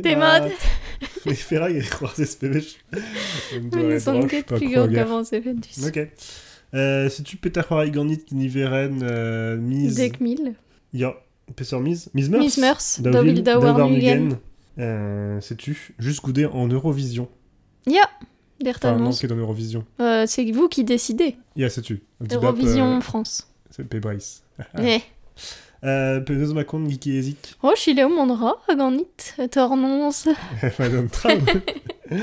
Des maths. Mais Ferrag est croisé ce pêche. Mais son quête plus grande qu'avant, c'est Ventus. Ok. Euh, si tu pétard par Iganit, Niveren, euh, mise? Dek mille. Ja, Pessor mise. Mise Meurs? Miss Meurs, David Dauer Mugen. Euh, sais-tu, juste goûter en Eurovision? Ja, Enfin, non, Bertanos. qui est en Eurovision. Euh, c'est vous qui décidez. Ja, sais-tu. Eurovision France. C'est P-Brice. Eh. Euh, Peneus Macon, Giki Ezik. Oh, Chile Mondra, Aganit, Tornons. Madame Traum.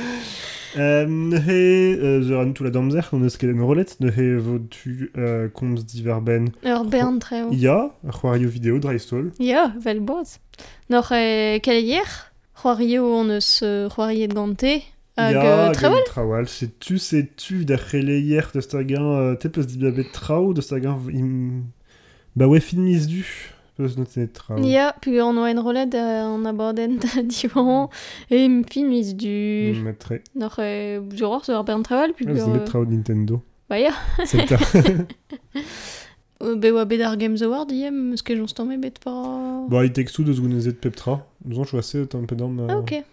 Euh, he, euh, ze ran tout la damzer, on eus ket en rolet, ne he votu euh, komz diverben. Ur bern treo. Ja, c'hoario vidéo, dreistol. Ja, vel boaz. Nor e kalier, c'hoario on eus euh, c'hoariet gante, hag ja, euh, trewal. Trawal. Sais-tu, sais-tu, da de stagan, euh, te peus dibabet trao, de stagan, im... Bah ouais, filmis du. Peus noter trao. Ja, puis on oa en rolet euh, an abaden da diwan, e m filmis du... Mm, Mettrai. Nor e juror ur bern trewal, puis Ah, vous euh, met trao Nintendo. Ba ya, C'est ta. euh, be oa bet ar Games Award iem, eus ket jons tamme bet pa... Bon, il textu de zgounezet peptra. Nous on choisi un peu dans Ah, ok.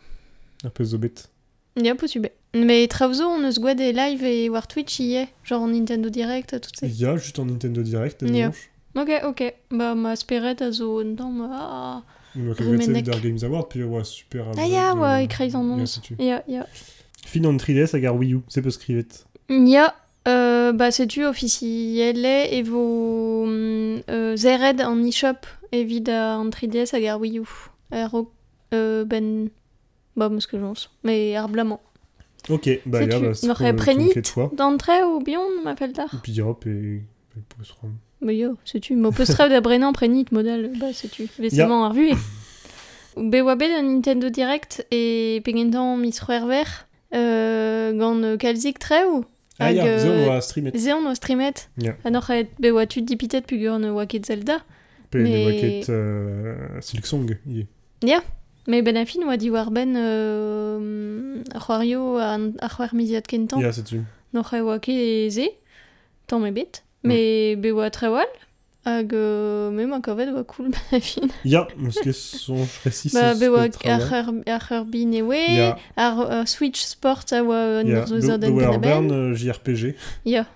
un peu zobet. Ja, possible. Mais travzo, on eus gwa des live et war Twitch y est, genre Nintendo Direct, tout ça. Il y a juste en Nintendo Direct, dimanche. Ok, ok. Bah, ma speret a zo on va menez- Dar Games Award, puis ouais, super. ah ya, ouais, ikreiz an Ja, nons. sais-tu. Ya, ya. Fin en 3DS hag ar Wii U, c'est peu skrivet. Ya, euh, bah, setu officiel e vo mm, euh, zered an e-shop evit a an 3DS hag ar Wii U. Er o, euh, ben... Bah, meus ket jons. Mais ar blamant. Ok, bah ya, bah c'est prenit ton fois. D'entrée ou bion, m'appelle tard Et puis hop, et... rendre. Mais yo, setu, mo peus trev da brenan prenit modal, bah, setu. Vestement ar vuez. Be oa bet un Nintendo Direct e pegentan mis c'hwer euh, gant euh, kalzik treu Ah ya, Hag, zo euh, on va streamet. Zeon o streamet. Ya. Anor et be oa tu dipitet pugur ne oa ket Zelda. Pe mais- waket euh, Silk Song. yeah. Me ben a fin oa di war ben euh, c'hoario ar c'hwer miziat kentan. Ya, sais-tu. Nor e oa ket ze, tan me bet. Me be oa trewal. Hag euh, kovet oa cool ben a fin. Ya, que son récit Ba c'est be oa c'est ar ar bin e Ar euh, Switch Sport a oa nor zo euh. Ya,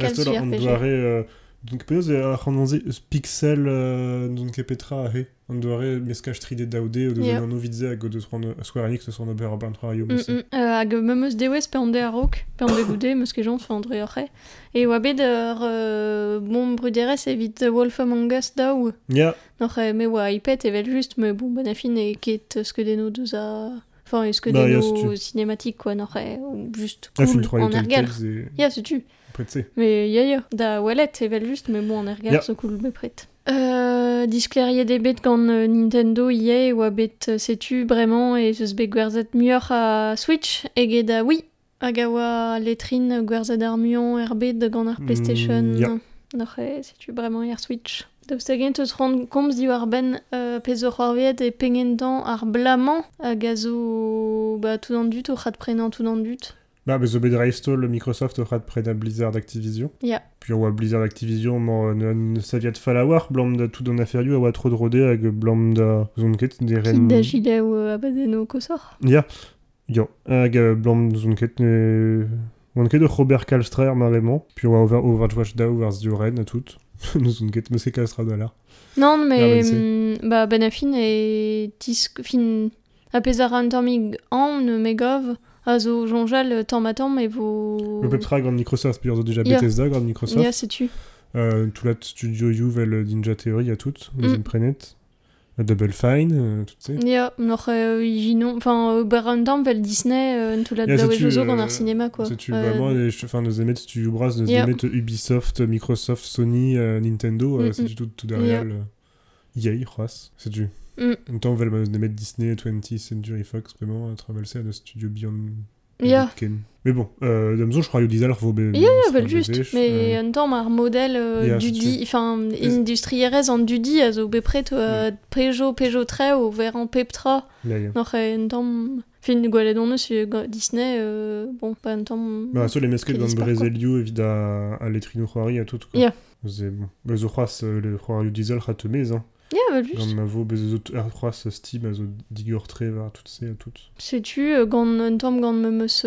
Reste JRPG. Euh, donc peus e ar c'hanonze pixel euh, donc e petra a he. On doit meskaj 3D daude o deus Ya. an vidze hag o deus ran Square Enix eus an ober ar. Mm -mm. Euh, hag pe de pe an de goude, meus ket jons fa an dre oc'he. E oa bet ur euh, bon bruderez evit The Wolf Among Us daou. Ya, Nor me oa ipet evel just, me bon ben a fin e ket eus ket deno deus a... Enfin, eus ket Bah, deno cinématique, quoi, nor e ou just a fin cool, 3 an ergal. Telltales et Ya, setu. après tu sais. Mais ya, da wallet evel mais bon, ergal, Ya. so cool bepret. Euh, diskleriet de bet gant euh, Nintendo ie oa bet euh, setu bremañ e zeus bet gwerzet muioc'h a Switch eget da oui hag a oa letrin gwerzet ar muion er bet gant ar Mm, PlayStation ya. Noc'h e setu bremañ er Switch? Dav stagent eus rand komz di war ben euh, pez ur c'hoarvet e pengentan ar blamañ hag a zo ba tout an dut o c'had prenañ tout an dut Bah, mais zo bet Raistol, Microsoft aura de près da Blizzard Activision. Ya. Puis on voit Blizzard Activision, mo ne, saviat falawar, blam da tout d'an aferioù a oa tro drode hag blam da zon ket de Kit ren... da gile ou euh, abadeno kosor Ya, yo, hag blam zon ket ne... On ket de Robert Kalstrer marrement, puis on va over, Overwatch da over zio ren a tout. Nous zon ket meuse Kalstra da la. Non, mais bah, ben a fin e tis fin a pezar an tammig an megov a zo jonjal tamm a tamm e vo... Le Petra grand Microsoft, puis on a déjà Ya. Bethesda grand Microsoft. Ya, setu. Euh, tout la studio Juvel Ninja Theory a tout, Mm. mm. Prenet. Double Fine, euh, tout ça. Ya, nor e iginon... Enfin, euh, ber an tamm vel Disney, euh, tout la Ya, daouez setu, zo gant euh, ar cinéma, quoi. C'est-tu Euh, vraiment, les, enfin, nos émettes Studio Bras, nos Yeah. émettes Ubisoft, Microsoft, Sony, euh, Nintendo, Mm, euh, mm. c'est tout, tout derrière. le- EA, Ross, c'est-tu. Mm. En même temps, on va nos émettes Disney, 20th Century Fox, vraiment, à traverser à nos studios Beyond. Ken. Mais bon, euh, je crois, il disait, alors, faut. Ya, ya, vel just. Mais Euh, an tamm ar modèle euh, dudi... Enfin, industrierez an dudi a zo bepret euh, Peugeot, Peugeot tre o ver an peptra. là, yeah. Noc'h e un tamm... Fin gwalet on eus euh, ga- Disney, euh, bon, pas un tamm... Bah, sur les mesquets Qui dans. Brésilio, évidemment, à, à l'étrino Huari, à tout. quoi. Yeah. C'est bon. Bah, je crois, le Huari diesel, ratemez, hein. Ya, bah Gant just. ma vo bez eus out ar c'hoaz Steam a zo digor tre war tout se a tout. Setu, euh, gant un tamm gant me meus...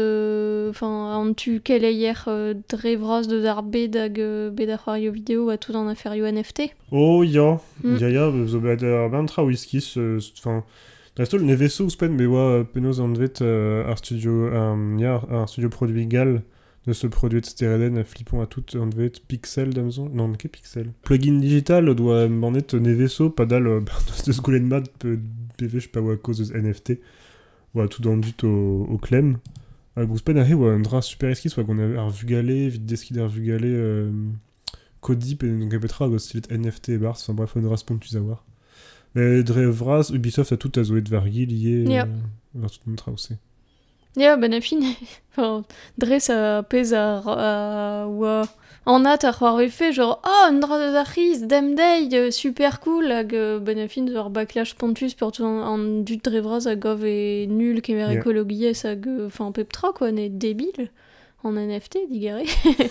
Enfin, an tu keleier euh, dre vras de ar bed hag bed ar c'hoario vidéo a tout an aferioù NFT. Oh, ya. Mm. Ya, ya, zo bet ar tra whisky, enfin... Restol ne vezo ouspen, be oa penaos an vet euh, ar studio, um, ya, ar studio produit gal, de ce produit stereden flippon à tout an vet pixel d'Amazon, non, ket pixel? Plugin digital doa manet ne vezo, pas dal, euh, de ce goulen mat, pe PV, je sais pas, ou à cause de NFT, ou à tout dans dut au, au clem. A gouspen a he, ou un dra super eski, soit qu'on a ar vugale, vite deski d'ar vugale, euh, Codip, et donc petra, stilet NFT et bars, enfin bref, on dra spont tu savoir. Mais dre vras, Ubisoft a tout a zoet var gi lié, Ja. euh, tout montra aussi. Ya, ben a fin. Enfin, dre sa pez a... a oa... An at ar c'hoar efe, genre, oh, un dra ar c'hiz, dem dei, euh, super cool, hag euh, ben a fin ur backlash pontus pour tout an, an dut dre vras a gov e nul kemer Ja. ekologiez hag, euh, enfin, pep tra, quoi, ne débile, en NFT, digare.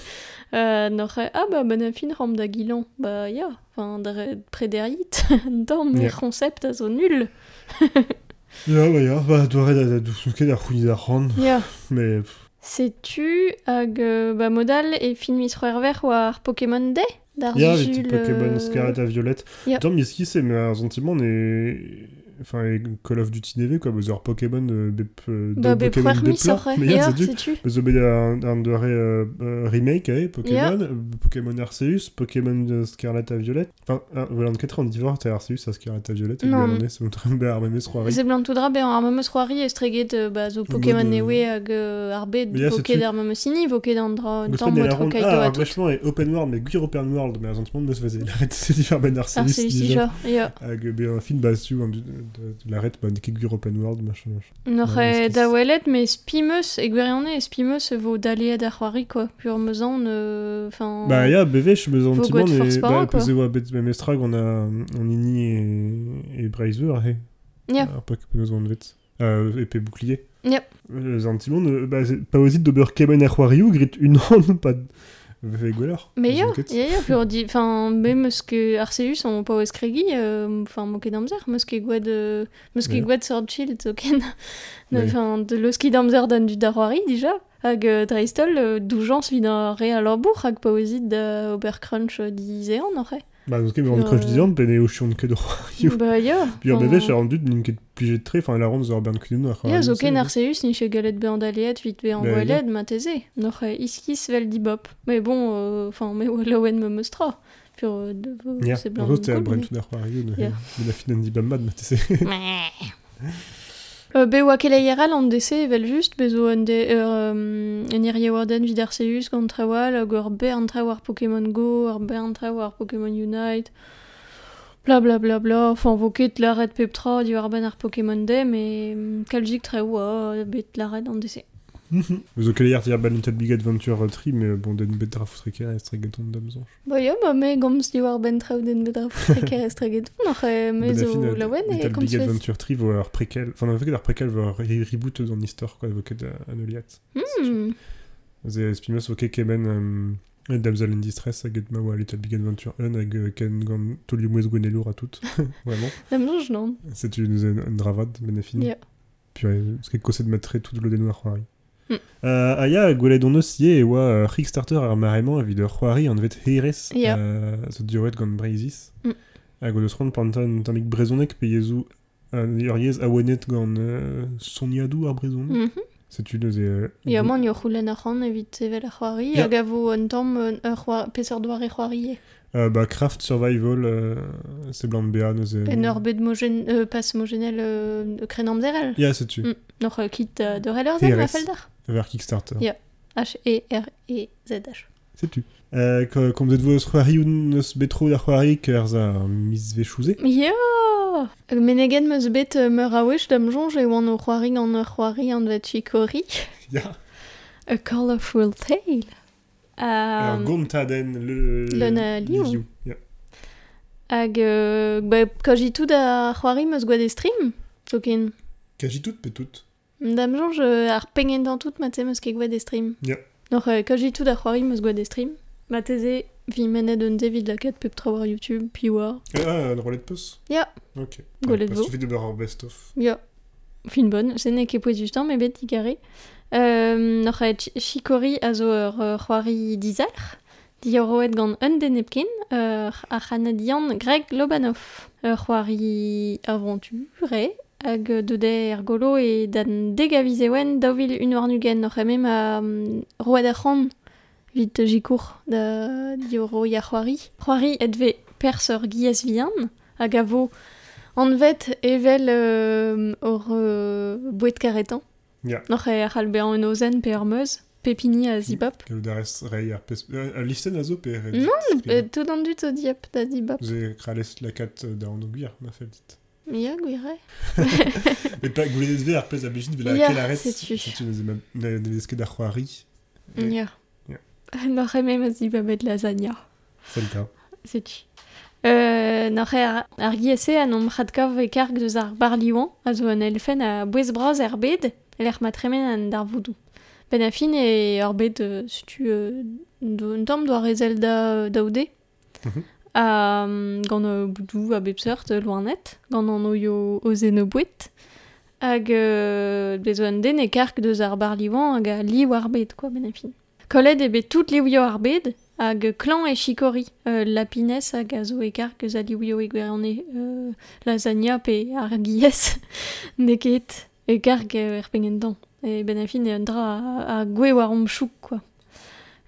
euh, ah, bah, ben a fin ram da gilan, bah, ya, enfin, dre prederit, dam, Ja. e concept a zo nul. Ja, bah ya, bah doare da, da c'houni da Ya. mais... pff, Sais-tu hag euh, ba modal e fin mis ver war Pokémon Day? D'ar Jules, Pokémon euh, Scarlet a Violet. Ja. Tant mis ki c'est mais ar sentiment ne... Enfin, Call of Duty neve, quoi, beuz ur Pokémon euh, bep... euh, Ba do be Pokémon poer mis bepla. oc'he, Mais ya, ya, setu. sais-tu Beuz o bet un, un euh, euh, remake, eh, Pokémon, euh, Pokémon Arceus, Pokémon euh, Scarlet a Violet. Enfin, un, voilà, en 4 an divor, t'as Arceus a Scarlet a Violet, et Non. c'est mon train ar memes roari. Se blant tout dra be ar memeus c'hoari e streget euh, ba zo Pokémon euh, newe hag euh, ar bet Mais ya, voket sais-tu- d'ar memeus ini, voket d'an dra un Gospen tamm e la votre ronde, kaito ah, vachement, et open world, mais gwir open world, mais ar sentiment meus veze, la ret se divar ben Arceus, Arceus ya. Hag be un film basu, de, de, de la ret, bah, ket gwir open world, machin, machin. N'oc'he Ouais, da welet, mais spimeus, e gwerione, e spimeus vo daliet ar c'hoari, quoi. Pur meuzan, euh, enfin... Bah ya, bevech, me et para, bah, quoi. peze oa bet me mestrag, on a, on ini et, et Braizeur, he. Ya. Ar Pokémon an vet. Euh, épée bouclier. Euh, Sentiment, euh, bah, c'est pas aussi d'ober kemen ar c'hoariou, grit une an, pas de... Ve gwelleur. Mais ya, Zunket. ya, ya, pur di... Enfin, be meus ke Arceus on pa oez kregi, euh, enfin, moket d'amzer, meus ke gwed... Euh, Ja. gwed Sword Shield, zo ken. Ouais. Enfin, de leus ki d'amzer dan du daroari, dija. Hag euh, dreistol, doujans vid an re a labour, hag pa oezit da Obercrunch euh, dizean, oc'he. Bah, donc, mais on croche disant, pene au chion que de c'hoariou. Ba ya. Puis, enfin, bevech, a rendu d'une ket plige de trait, enfin, la ronde, zor bern kudin ar Ya, zo ken Arceus ni che galet be an daliet vit be an gwelet, ma teze. N'oc'he iskis vel di bop. Mais bon, euh, enfin, me oa laouen me meustra. Pur, euh, de, c'est blanc. cool, mais- bren tout ar c'hoariou, de la fin d'Andy Bambad, ma tese. Euh, be oa keleier an DC evel just, bezo an de, euh, um, en irie warden vid Arceus gant trawal, hag ur be an trawar Pokémon Go, ur be an trawar Pokémon Unite, bla bla bla bla, enfin la red peptra ben ar Pokémon Day, mais um, kalzik tre oa bet la red an DC. Vous au hier dire ban Little Big Adventure Tri, mais bon, den bet dra foutreke a estregaton d'amzonch. Ba ya, ba me gomz di war ben traoù den bet ar preker estreget, n'oc'he me zo e Tri vo ar prequel, enfin, en ar vo ar reboot dans l'histoire, quoi, vo ket an oliat. Hmm, Ze spimos kemen um, Damsel in Distress hag et ma oa Little Big Adventure 1 hag euh, ken gant tolio mouez gwenelour a tout. Vraiment. nan. C'est une, une, dravad, ben a fin. Ya. Puis, ouais, ce ket koset matre tout lo den war c'hoari. Hmm. Euh, aya, gwelet on eus ye e oa euh, Kickstarter ar marement evit ur c'hoari an vet heirez Ya. euh, zo diouret gant Breizis. Hag o deus ron pantan tamik brezonek pe yezou ur yez awenet gant soniadou ar brezonek. C'est une euh, man yo c'houlen ar c'han evit evel ar c'hoari, hag a vo un tamm ur peseurt c'hoari e. euh, bah, Craft Survival, euh, c'est blanc béa, nous En ur bet mogen, euh, pas mogenel euh, krenam zerel. Ya, c'est tu. Mm. Euh, kit de reller zen, TRS. ma. Vers Kickstarter. Ya. H-E-R-E-Z-H. C'est tu. Euh, Kom deud vos c'hoarioù eus betro da c'hoari kerzh a mis vechouze Yo Ag menegen meus bet meur a wech dam jonge e oan o c'hoari an ur c'hoari an vet chikori. Ya. A colorful tale. Um, gontaden le... Le na liou. Ya. Hag, euh, ba, kajitou da c'hoari meus gwa de stream, token. Kajitout petout. Dam jonge ar pengen d'an tout, ma te meus ket gwa de stream. Ya. Yeah. Noc'h kajitou da c'hoari meus gwa de stream. Ma teze Vi menet un David la ket pep trawar YouTube, pi war. Ah, un roulette puss Ya. Ok. Parce vo. fais de beurre best-of. Ya. Fin bonne, se ne ket poez justan, me bet digare. Euh, Noc'h chi- chikori a zo ur euh, c'hoari dizalc'h. Di ur roet gant un den epken, ur ar Canadian Greg Lobanov. Ur c'hoari aventure, hag deude er golo e dan degavize oen daouvil un war nugen. Noc'h e mem a um, roet ar c'hant vit jikour da di ur roi ar c'hoari. C'hoari et ve pers ur giez vian, hag a vo an vet evel euh, ur euh, bouet karetan. Ya. Noch e ar be an ozen pe ur meuz, pepini a zibap. Et da rest rei ar pes... Euh, listen a zo pe... Non, E tout an dut o diap da zibap. Ze kralez lakat da an oguir, ma fel dit. Ya, gwire. Et pas goulet ver ar pez a bejit vela Ya, kel arrest. setu. Setu ne zema ne deske da c'hoari. Ya. Ya. Noch e mem a zibabet lasagna. Cas. Setu. Euh, noch e ar, ar giese an om c'hadkav e karg deus ar barliouan, a zo an elfen a bouez braz er bed, l'er matremen an dar voudou. Ben a fin e ur bed, euh, setu, euh, un tamm doa rezel da, daoude. Mhm. a um, gant euh, boudou a bep seurt euh, loanet, gant an oio o zen o bouet, hag euh, bezo an den e kark deus ar barliouan hag a li war bed, quoi, ben a fin. Kollet ebe tout liwio ar bed, hag klan e chikori, euh, lapines hag a zo e kark eus a liwio e gwerne euh, lasagna pe ar giez neket e kark euh, er pengendan. E ben a fin e an dra a, a gwe war om chouk, quoi.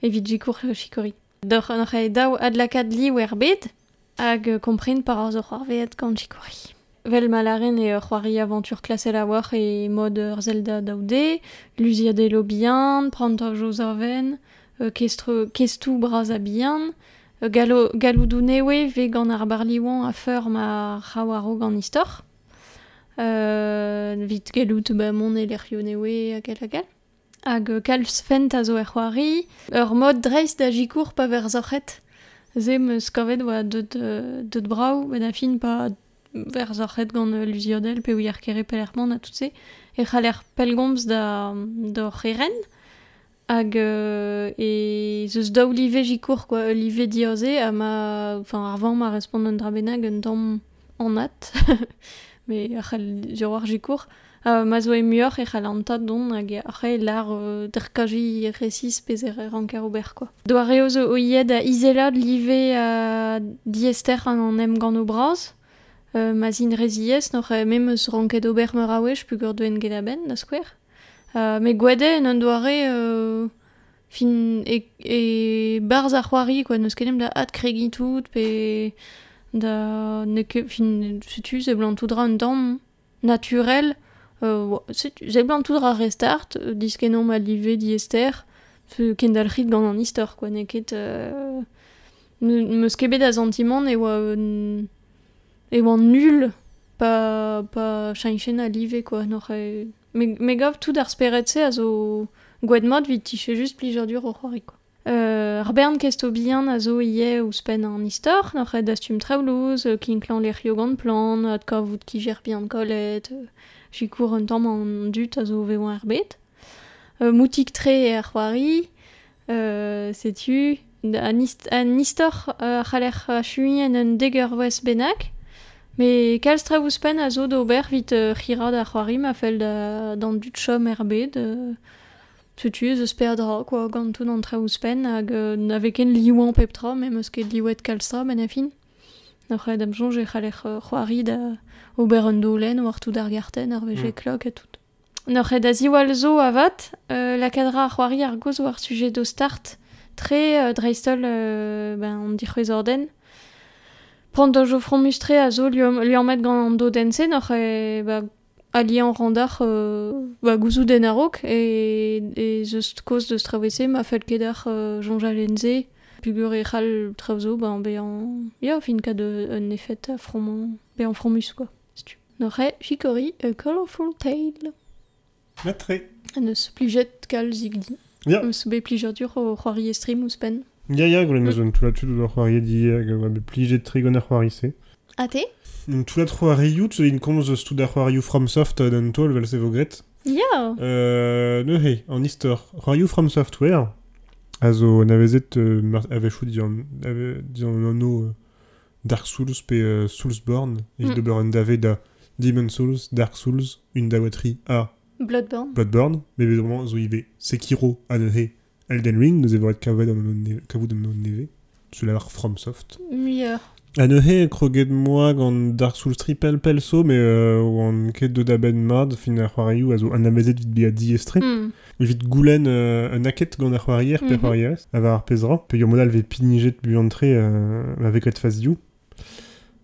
Evit jikour euh, chikori. Dor an e daou adlakad li wer bet, hag kompren par ar zo c'hoarveet chikori. Vel malaren e ur c'hoari aventur klasel a war e mod ur Zelda daoude, luzia de lo bihan, prant ur joz ar kestre, kestou braz a bihan, galo, galoudou newe ve gant ar barliouan a feur ma c'hawaro gant istor. Euh, vit galout ba mon e lerio newe agal agal. Hag kalz fent a zo er c'hoari, ur mod dreiz da jikour pa ver zoc'het. Zem skavet oa deut, deut brau, ben a fin pa ver zarc'het gant luziodel pe ouiar kere pelerman a tout se. E c'haler pelgomz da, da c'heren. Hag euh, e zeus da olive jikour quoi olive dioze a ma enfin arvan ma respond un drabenag un tamm an at me a c'hal zio ar jikour euh, ma zo e muor e c'hal an tad don hag a c'he lar euh, derkaji resis pezer er an ober quoi. Doa reo zo o ied a izela live a diester an an em gant o braz Uh, ma zin reziez noc'h e mem eus ranket ober meur me en an doare euh, fin e, e barz ar c'hoari neus kenem da at kregi tout pe da ne ke fin setu un naturel euh, restart euh, live diester fe kendal rit gant quoi ne ket euh, sentiment euh, e oa nul pa pa chañchen a live quoi e me, me gav tout ar speret se a zo gwed mod vit tiche just plijer dur o c'hoari quoi. Euh, ar bern kesto bihan a zo ie ou spen an istor, noc'h ed astum traoulous, euh, kinklan ler riogant plan, ad kavout ki ger bihan kolet, euh, jikour un tamm an dut a zo veoan ar bet. Euh, moutik tre e ar c'hoari, euh, setu, an, ist, an istor euh, a c'haller a chuien un deger wes benak, Kalz tra ouspen a zo d'ober vit euh, c'hira da c'hoari ma fel da, d'an dut chom er bet. Euh, Tutu, eus perdra, quoi, gant tout an tra ouspen, hag euh, n'ave ken liouan pep tra, me meus ket liouet kalz tra ben a fin. Noc'h ed am jonge e euh, c'hoari da ober un dolen war tout ar garten ar veje klok et tout. Noc'h ed a ziwal zo avat, euh, la kadra ar c'hoari ar goz war sujet do start, tre euh, dreistol euh, ben, dic'hwez orden, Jo front mustré a zo lui, lui en met gant an do dense noc'h e ba, ali an randar euh, ba, gouzou den a-raok e, e zeus koz deus travese ma fel kedar euh, jonja lenze pugur e c'hall trav zo ba, be an ya fin euh, un effet a front be an front mus quoi setu. Noc'h e chikori a colorful tale Matre. an eus plijet kal zigdi Ya. eus be dur o c'hoari estrim ouz pen Ya ya, goulet meus un toulat tout ur c'hoari di hag oa bet plije trigon ar a Un in komz eus ar c'hoari FromSoft euh, d'an tol vel se vogret. ya Euh, ne he, an istor. From Software, Also navezet euh, avechou dian ave- dian anno euh, Dark Souls pe euh, Soulsborne Mm. evit d'ober un dave da Demon Souls, Dark Souls, une dawatri a Bloodborne. Bloodborne, mais zo ive Sekiro a ne Elden Ring, nous avons dans nos neve, kavou dans nos neve, sur la FromSoft. Meilleur. A ne he kroget moi gant Dark Souls tripel pelso, mais euh, ket de daben mad, fin ar c'hoarioù, a zo an avezet vit be a diestre. Hmm. Evit goulen euh, un aket gant ar c'hoarier, per Mhm. c'hoarierez, a va ar pezra. Pe yo modal euh, avec ret faz diou.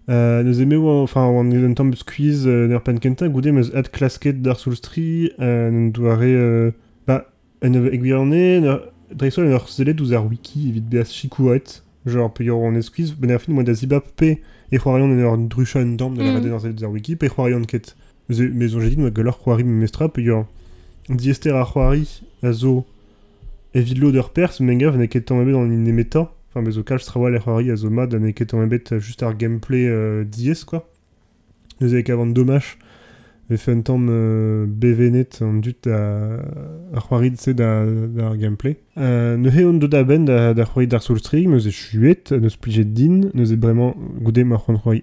Euh, neus eme oa, enfin, oan eus un tamm squeeze euh, ner pen kenta, goude meus ad klasket Dark Souls 3, euh, n'en doare, euh, ba, en ner, dreisol en ur zelet ouz ar wiki, evit beas chikouet, genre, pe yo an esquiz, ben ar fin, moa da zibap pe, e c'hoarion en ur drucha un tamm de la rede ur zelet ar wiki, pe c'hoarion ket. Eus e- Mais on j'ai dit, moi, galor c'hoari me mestra, pe yo diester ar c'hoari, a zo, evit lo d'ur pers, men gav, ne ket tamm ebet an in emeta, enfin, bezo kalz trawal er c'hoari a zo mad, ne ket tamm ebet euh, juste ar gameplay euh, dies, quoi. Neus avec avant dommage, un tamm euh, bevenet an dut a, ar c'hoari, se da, da gameplay. Euh, ne he on do da ben da, da c'hoari Dark Souls 3, meus e chuet, neus plijet din, neus e bremañ goude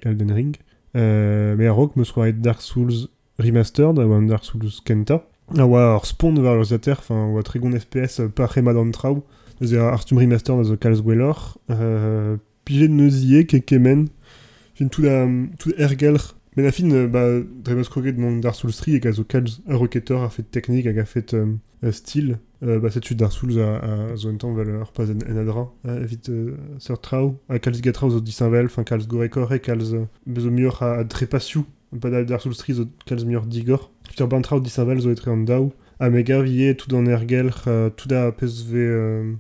Elden Ring. Euh, a rok meus Dark Souls Remastered, a Dark Souls Kenta. A war ur zater, enfin, oa tregon FPS euh, pa c'hemad an traoù, Eus e ar stum remaster da zo kalz gwellor. Euh, pijet neus kemen. Fin tout da, tout. Men a fin, euh, ba, dremeus kroget mont Dark Souls 3 e a zo kalz a teknik hag a fet euh, euh, stil. Euh, ba setu Dark Souls a, a zo un tamm vel ur paz en, en adra. A evit euh, sur traoù. A kalz gatraoù zo disinvel, fin kalz gorekor e kalz euh, bezo miur a, a drepasiou. Pa da Dark Souls 3 zo kalz miur digor. Peter bantraoù disinvel zo etre an daou. A mega tout an ergelr, euh, tout da PSV...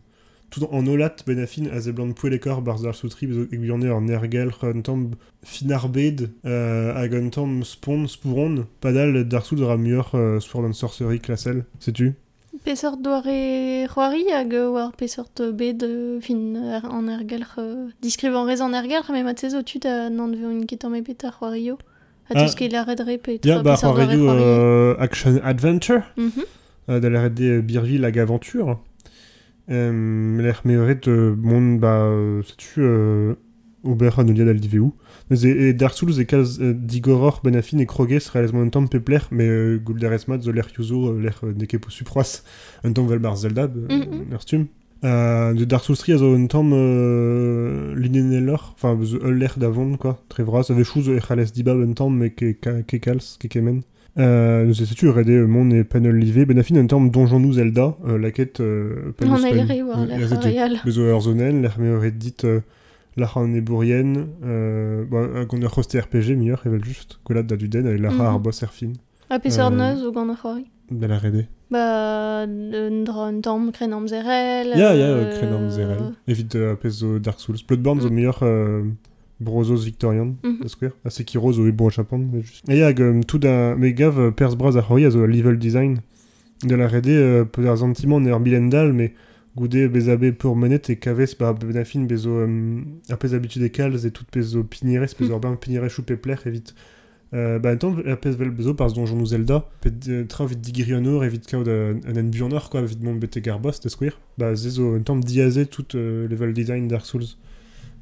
Euh, tout en olat ben a fin a ze blant pouelekor bar Dark Souls 3 bezo egwirne an ergelr un tamm finarbed euh, hag un tamm spawn spouron. Padal Dark Souls ra euh, Sorcery klasel, sais-tu? Pesort doare c'hoari hag euh, war pesort euh, bet euh, fin er, an ergelr euh, diskrivan rez an ergelr me mat sezo tud a nan veo un ket an ebet ar c'hoario a Ah. tout ket la redre pe Ya, bah, pesort doare c'hoarioù c'hoari. euh, Action Adventure, Mhm. euh, da la hag Aventure. Euh, l'er meoret euh, mon, bah, euh, sais-tu, euh, ober an oliad al diveu. E, Dark Souls e euh, digoror ben a fin e krogez realizmo un tamm pepler, mais euh, goul derez mat zo l'er yuzo, euh, neke po suproas, un tamm vel bar Zelda, l'er stum. Euh, de Dark Souls 3 a zo un tamm lineneller, enfin, zo l'er d'avant, quoi, tre vras, ave chouz e c'halez dibab un tamm, mais ke, ka- ke kalz, ke kemen. Euh, nous sais-tu, rede euh, mon et panel livé, ben a fin un tamm donjon nou Zelda, euh, la quête euh, On Panus a Pen. l'ere war Euh, l'er ya, c'est tout. royal. Bezo ur zonen, l'er meoret dit euh, la gant ur hoste RPG mieux, evel just, gwelat da duden, e la Mhm. ra ar boss er fin, A pesort Euh, neuz o gant ar c'hoari. da la rede. Ba, un un tamm krenam zerel. Ya, ya, zerel. Evit euh, apes zo Dark Souls. Bloodborne Mm. meilleur euh, brozos victorian, Mhm. da skwer. A Sekiro zo e bro Japon, mais juste. E hag, euh, tout da, me gav, euh, pers braz ar c'hoi a zo a level design. De la rede, euh, peut ar sentiment ne ar bilendal, mais goude bezabe pour menet e kavez ba ben a fin bezo euh, a pez habitude et tout pezo pinirez, pezo Mm. ur ben pinirez choupe pler evit. Euh, ba un tamm a pez vel bezo par donjon nou Zelda, pet euh, tra vit digrionor evit kaout euh, un en quoi, evit mont bete garbost e skouir. Ba zezo un tamm diaze tout euh, level design Dark Souls.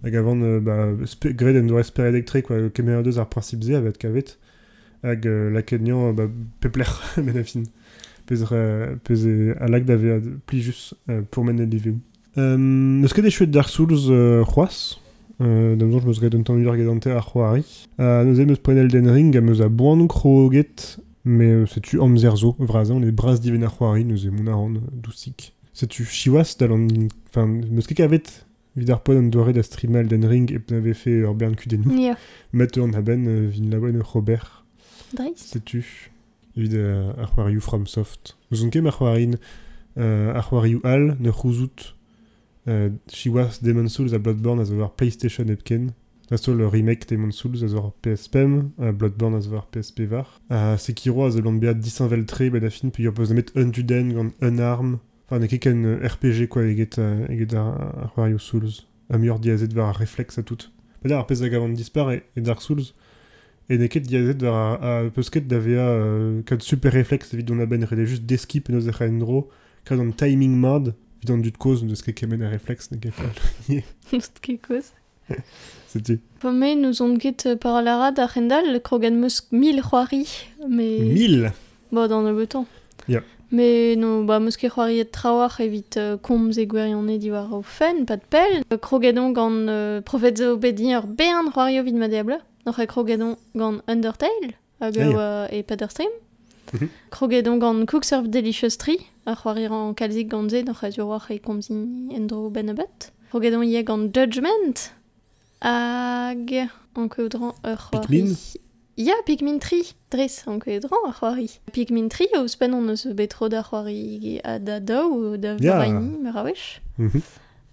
Hag avant, euh, ba, spe- gred en doa espere elektre, quoi, kemer deus ar principe ze avet kavet. Hag euh, euh, ba, pepler, ben a fin. Pez, re- pez e alag da ve pli just euh, pour men e liveu. Euh, Neus ket e chuet Dark Souls euh, c'hoaz, euh, d'am meus ret un tamm ur gedante ar c'hoari. Euh, neus e meus pren Elden Ring, a meus a boan kroget, mais euh, setu amzer zo, vrazan, les bras diven ar c'hoari, neus e moun a ran dousik. Setu chiwas dal an... Enfin, meus ket kavet pod an doare da stream Elden Ring e n'ave fait ur bern kudennou. Ya, Met ur naben euh, vin Robert. dreiz. Sais-tu? Evit euh, ar c'hoarioù FromSoft. Nous on ket ar c'hoarien euh, ar c'hoarioù al, ne c'houzout euh, chiwas Demon Souls a Bloodborne a zo war PlayStation epken. Da so le remake Demon Souls a zo war PSPM, a Bloodborne a zo war PSP var. A Sekiro a zo lant beat disinvel tre ben a fin, puis ur peus met Unduden gant Unarm. Enfin, ne ket ken euh, RPG quoi eget, euh, eget ar, ar Souls. A miur diazet war ar reflex a tout. Peda ar pez a gavant dispar e, Dark Souls, E neket diazet war a, a peusket da vea euh, kad super reflex evit don a ben rede just deskip noz e c'haen dro kad an timing mad Vidant du cause de ce qu'est kemen a qu'à Just ket koz. C'était nous on ket par la rad a Rendal, krogan meus mil c'hoari, mais... 1000 Bah, dans le beton. Ya. Mais non, bah, meus ket c'hoari et trawar evit euh, komz e gwirionne diwar o fen, pas de pell. Euh, Krogadon gant euh, profet zo bedi ur o vid ma diable. Noch e krogadon gant Undertale, hag Ah, eo ya. euh, e gant Cook Serve Delicious Tree, a c'hoari an kalzik gant ze, noch e komzi endro ben a bet. Krogadon ie gant Judgment, hag an keudran ur c'hoari... Pikmin 3, dres, an keudran ar c'hoari. Pikmin 3, ouz pen on eus betro da c'hoari a da daou, da varaini, me ra wech. Mhm.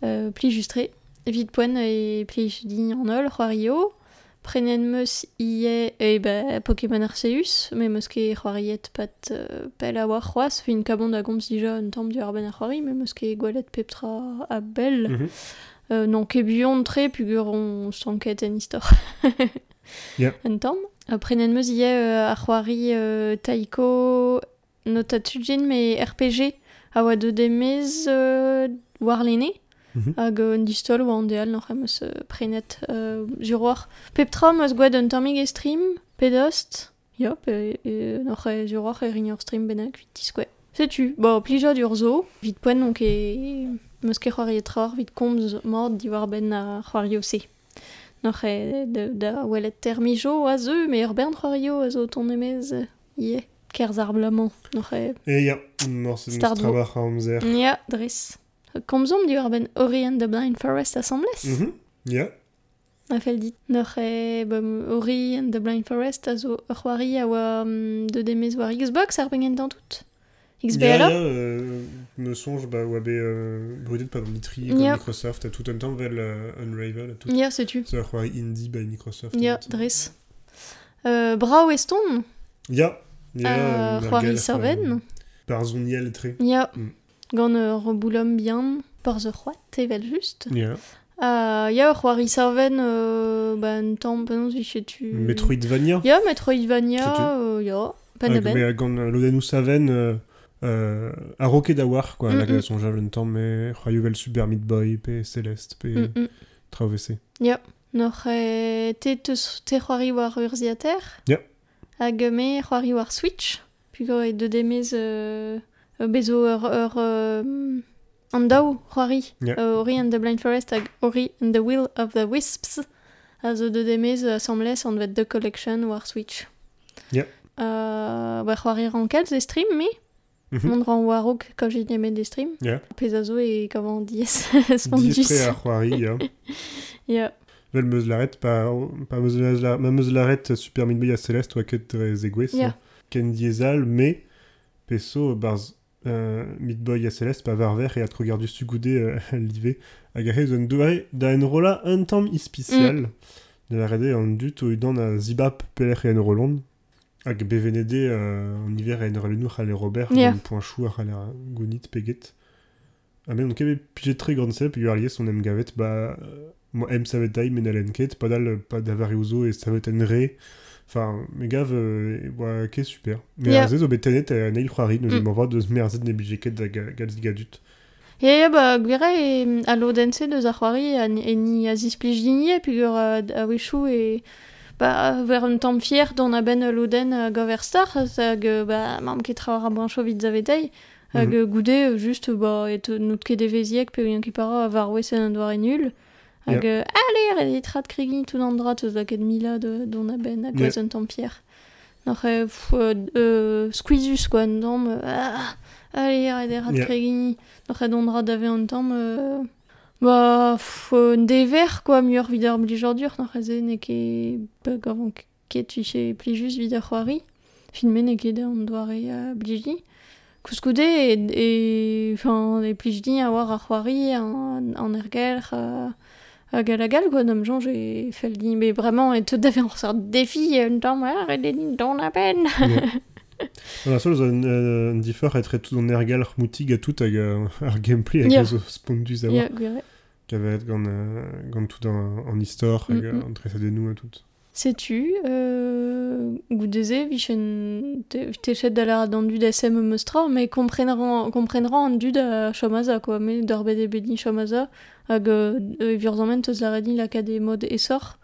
Euh, pli justre, evit poen e pli di an ol, c'hoari o. Prenen meus ie, e ba, Pokémon Arceus, me meus ket c'hoariet pat euh, pel a war c'hoaz, fin kabon da gomz dija un tamm du ar ben ar c'hoari, me meus ket gwalet peptra a bel. Mhm. Euh, non ket buon tre, pugur on stanket en istor. Ya. Un tamm. Après nen meus ie euh, euh, taiko notatugin, me RPG a oa de demez euh, war lene. Mhm. Hag euh, un distol oa an deal noc'h emeus euh, prenet euh, sur war. Peptra meus gwed un tammig e stream, pedost. Ya, pe, e, noc'h e sur war e rin ur stream bennak, vit tiskwe. Setu, bo, plija ur zo, vit poen donc e... Meus ket c'hoari e trawar vit komz mord di war ben se. Noc'h e de, da welet termijo a zeu, me ur bern c'hoari o a zo ton emez, euh, ie, kerz ar blamant. Noc'h e Et ya, mor c'est Stardro. Strabach a amzer. Ya, dres. Komzom di war ben Ori and the Blind Forest assemblez. Mhm. Ya. A fel dit. Noc'h e bom, Ori and the Blind Forest a zo ur c'hoari a oa um, de demez war Xbox ar bengen tout. XB Ya, alors ya, euh, me songe, bah, oa be euh, brudet pa d'an Mitri, gant Ya. Microsoft, a tout un temps vel euh, Unravel, a tout. Setu. C'est un indie by Microsoft. Ya, dres. Euh, Brao eston, Ya. Ya, euh, saven. euh, Par zoniel tre. Ya, Mm. gant ur boulom bien, par ze c'hoat, evel just. Ya. Uh, ya, c'hoari saven, euh, ba, un tamm penaos vichetu... Metroidvania. Ya, Metroidvania, euh, ya, pan Hag, ben. Gant euh, lodennou saven, euh, euh, a roket da war, quoi, Mm, la mm. glace son javel un temps, mais royouvel Super Meat Boy, pe Celeste, pe Mm. Trauvese. Noc'h e te te c'hoari war ur ziater. Ya. Hag me c'hoari war Switch. Pugo e de demez euh, euh, bezo ur, ur euh, an daou c'hoari. Ya. Euh, Ori and the Blind Forest hag Ori and the Will of the Wisps. A zo de demez assemblez an vet de collection war Switch. Ya. Uh, ba c'hoari ran kalz e stream me. Mhm. Mont ran warok ka j'ai nemet des stream. Ya. Pez a zo e kavan Dies spondus. tre ar c'hoari, ya. Ya. Vel meus laret, pa, pa meus ma meus laret Super Meat Boy a Celeste, oa ket dre zegwez. Ya. Ken diezal, mais peso barz euh, Meat Boy a Celeste, pa var ver, e at krogar du sugoude euh, live, hag a rez un doare da enrola un tamm ispicial. De la rede an dut o udan a zibap peler e en rolond. Hag bevenede euh, en hiver e en relenur ale Robert, yeah. point chou ar ale gounit peget. Ah men, on kebe pijet tre gant sep, yu ar liez on em gavet, ba... euh, Moi, em savet daim men alen ket, pas dal, pas d'avari ouzo et savet en re. Enfin, me gav, euh, oa ket super. Mais yeah. zez o betenet a neil c'hoari, neus Mm. m'envoie deus merzet ne bije ket da ga- galz gadut. Ya, ya, ba, gwire e, a lodense deus ar c'hoari e ni a zisplij digne, pugur a, a wechou e... Ba, ver un tamm fier don a ben a loden a gover star, hag, euh, ba, mam ket ar brancho vid zavetei, hag mm goude, just, ba, et nout ket deveziek, pe yon ki para a var wese an doare nul. Hag, yeah. red etrat krigi tout an dra, teus da ket mila de, a ben a gwez un tamm fier. Noch e, euh, euh, squeezus, quoi, euh, ah, ale, red etrat Yeah. krigi, noch e don dra dave un tamm, euh, Ba, pff, euh, dever, quoi, mieux vidar blijordur, n'ar eze ne ket, ba, gavon ket viche plijus vidar c'hoari. Filmen ne ket an doare a bliji. Kouskoude e, e, enfin, e plijdi a war ar c'hoari an, an ergelc'h a, a gal a gal, quoi, nam jonge e fel di, mais vraiment, et tout d'ave an sort de défi, un temps, ah, red e don a peine. On a sol zo un, un differ etre tout an ergal moutig a tout euh, ar gameplay hag Ya. yeah. zo spondus a Ya, Kavet gant, euh, gant tout an, an histoire hag Mm, mm. an tresa denou a tout. Sais-tu, euh, goudeze, vichen techet da la dan dud SM meustra, mais comprendran comprendran an dud a chamaza, quoi, mais d'or bede bedni chamaza, hag euh, virzament eus la redin la kade mod essor,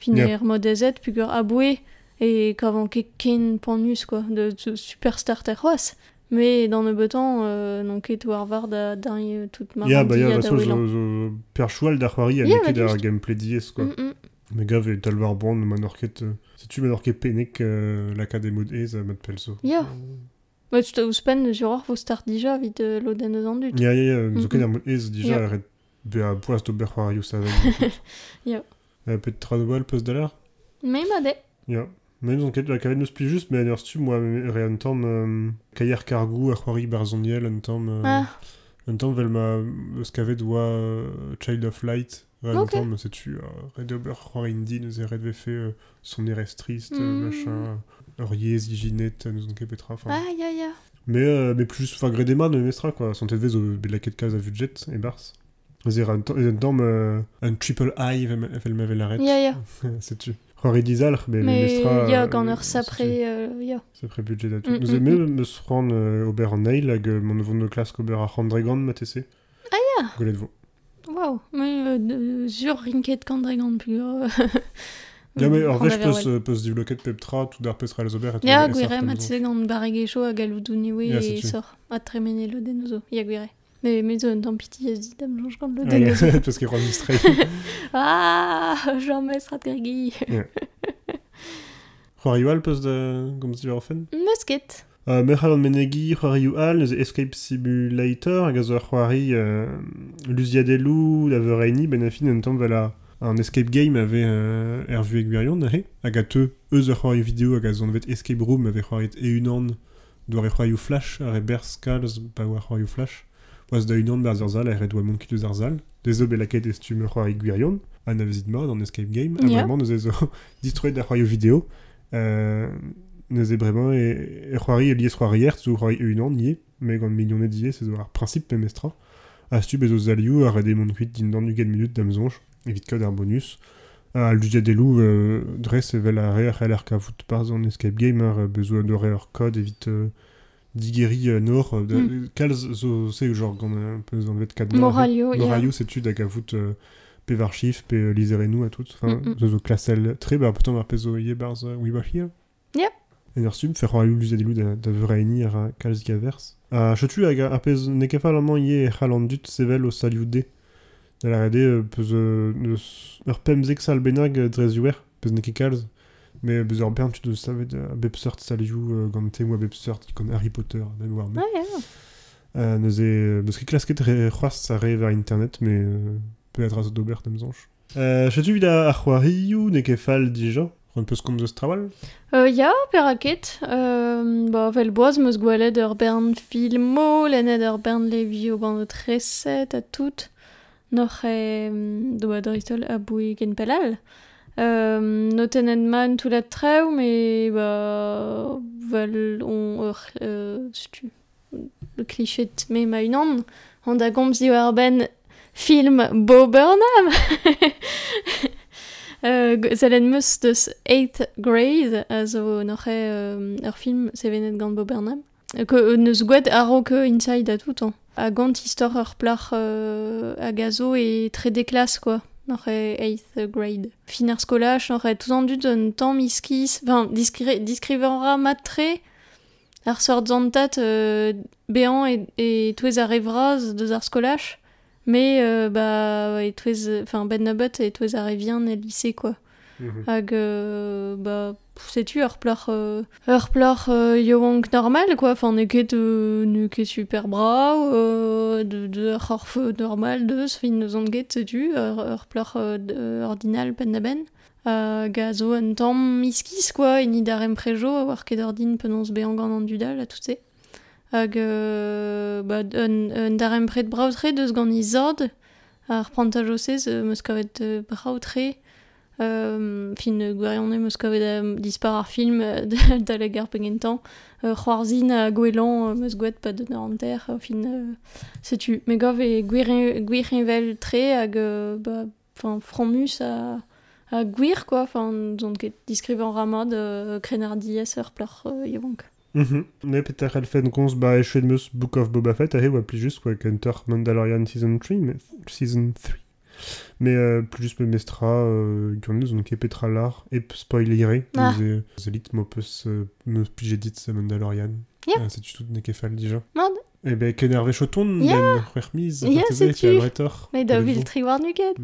fin Yeah. er mod ezet, pugur aboué, et kavan ket ken panus, quoi, de, de superstar terroas. Mais dans le beton, euh, non ket war da euh, tout marrant. Ya, bah, ya, so, zo, zo, per choual da c'hoari a Ya, neket bah, ar gameplay diez, quoi. Mm -mm. Me gav e talvar brand ma norket... Euh, Setu ma norket penek euh, la kade mod ez a mat pelso. Ya. Bah, tu t'as ouspen, juror, vos start déjà, vite euh, l'oden eus an. Ya, ya, ya, Mm, zo ket mm. ar mod ez dija Ya. a red be a poaz d'ober c'hoarioù sa Ya. Euh, Pet tra de wal peus d'alar Mais ma de. Ya. Mais nous enquête la kavet neus pli just, mais an ur stu, moi, euh, kaier kargou ar c'hoari barzoniel, an tamm... Euh, Ah, Un temps, vel ma eus kavet oa euh, Child of Light. Temps, setu uh, red ober indi neus e red vefe son machin, an ket petra. Ah, ya, ya. Mais, mais plus, enfin, gredema ne mestra, quoi. Son tedvez o bet laket kaz a budget, e bars. Tamm, un triple I vel ma- vel ma vel e dizalc'h, mais, Mais mestra... ya, gant ur sapre, ya. Budget da tout. Mm, Nous mm, aimons me se rendre euh, ober an nail hag euh, mon vont de classe ober a matese. Ah ya. Golet vo. Waouh. Mais euh, de- sur rinket kandregant, pugur. Ya mais en vrai je Prendre peux la se peut se développer peptra tout d'ar les ober et tout. Ya, et gwire, sartan mat maison. se gant baregecho a galoudouni we Ya, e setu. sor. A tremene l'oden ozo. Ya, gwire. Mais mais zo un tamm piti ez dit gant Ah, l'oden ozo. ya, parce qu'il distrait. Ah, j'en mets strat gregi. Roariou peus de comme si orphan? Musket. Euh, Mechal menegi, Roariou al, neus Escape Simulator, ar Roari, euh, Luziadelou, la Vereini, ben afin un escape game ave euh, er vu egwirion, nahe, hag a te eus ar Roariou vidéo hag a zon vet escape room ave Roarit e unan doare Roariou flash, kalz pa war Roariou flash, oaz da unan berz ar zal, ar e doa monki deus ar zal, dezo be laket estu me Roari gwirion, an a vezit mod an escape game, a Ya. vraiment neus ezo destroyed ar Roariou vidéo, euh, neus e bremañ e, e c'hoari e liez c'hoari ert, zo c'hoari e unan nie, me gant milionet die, se zo ar princip pe mestra. A stu bezo zalioù ar ede mont kuit din dan ugen minut dam zonj, evit kad ar bonus. A ludia delou euh, dres evel a re ar c'heller ka vout par an escape game ar bezo an dore digeri euh, nor, de, kalz zo se genre gant un peus an vet kad Moralio, ya. Moralio setu da ka vout euh, pe var chif, pe euh, lizerenou a tout. Enfin, Mm, mm. zo zo klasel tre, ba putain ar pezo ye barz euh, we were here. Yep. En ar sum, fer roalou luzedelou da, da vreini ar kalz gavers. A chetu hag pez ne ye c'halandut sevel o saliou de. Da la rede peus ur pemzek sal benag euh, drezuer, peus ne ket kalz. Mais bern tu deus savet a bepseurt saliou euh, moa bepseurt kon Harry Potter, ben war me. Ah, ya. Euh, neuze e, eus ket klasket re c'hoaz a re ver internet, mais euh, peut-être az d'ober dem zanj. Euh, chetu vid a ar c'hoarioù ne ket fall dija, un peus komz eus trawal. Euh, ya, peraket. Euh, bah, vel boaz meus gwalet ur bern filmo, lennet ur bern levi o ban a tout. Noc'h e doa dritol a boui gen pelal. Euh, no tenet man tout la treu, mais bah, vel on ur euh, stu. Le cliché de me ma unan. On da gomz ben film Bo Burnham. Euh, Zelen meus deus 8th grade, a zo euh, ur film sevenet gant Bo Burnham. Euh, Que euh, neus gouet aro ke inside a tout an. A gant istor ur plach euh, a gazo e tre deklas, quoi. Noc'h e 8th grade. Fin ar skolach, e an dud un tamm iskis, enfin, diskri diskrivera mat tre, ar sort zantat euh, bean et, et touez a revraz deus ar mais euh, bah, et touez, enfin, ben nabot et touez a revien e lycée, quoi. Hag, euh, bah, sais-tu, ur pleur, euh, ur pleur euh, yoank normal, quoi. Enfin, ne ket, euh, ne ket super bra, euh, de, de ur orf normal deus, fin neus an get, sais-tu, ur, ur pleur euh, de- ordinal pen da ben. Hag a zo un tamm miskis, quoi, e ni darem prejo, a war ket ordin penons bean gant an dudal, a tout se. Hag, euh, bah, un, un darem pret braoutre deus gant izord, ar prantajosez, euh, meus kavet euh, braoutre, Euh, fin euh, gwarion eus kavet a dispar ar film euh, da la gar pengentan euh, c'hoarzin a gwelan euh, meus gouet pa de an ter euh, fin euh, setu me gav e gwirionvel tre hag euh, enfin, fromus a, gwir, quoi. Enfin, zon ket diskrivañ ramad euh, krenardiez ur pleur euh, yonk. Mhm. Ne peter elfen gons ba meus Book of Boba Fett a he oa plus just quoi kenter Mandalorian Season 3 mais Season 3 mais euh, plus juste me mestra euh, gant zon ket petra lar e spoilere Ah. zelit euh, meus plijet dit se Mandalorian. Ah, c'est tout ne ket fall dija Mad. e ben ken erve choton Ya. den Ya, setu. ket Mais da vil tri war nuket.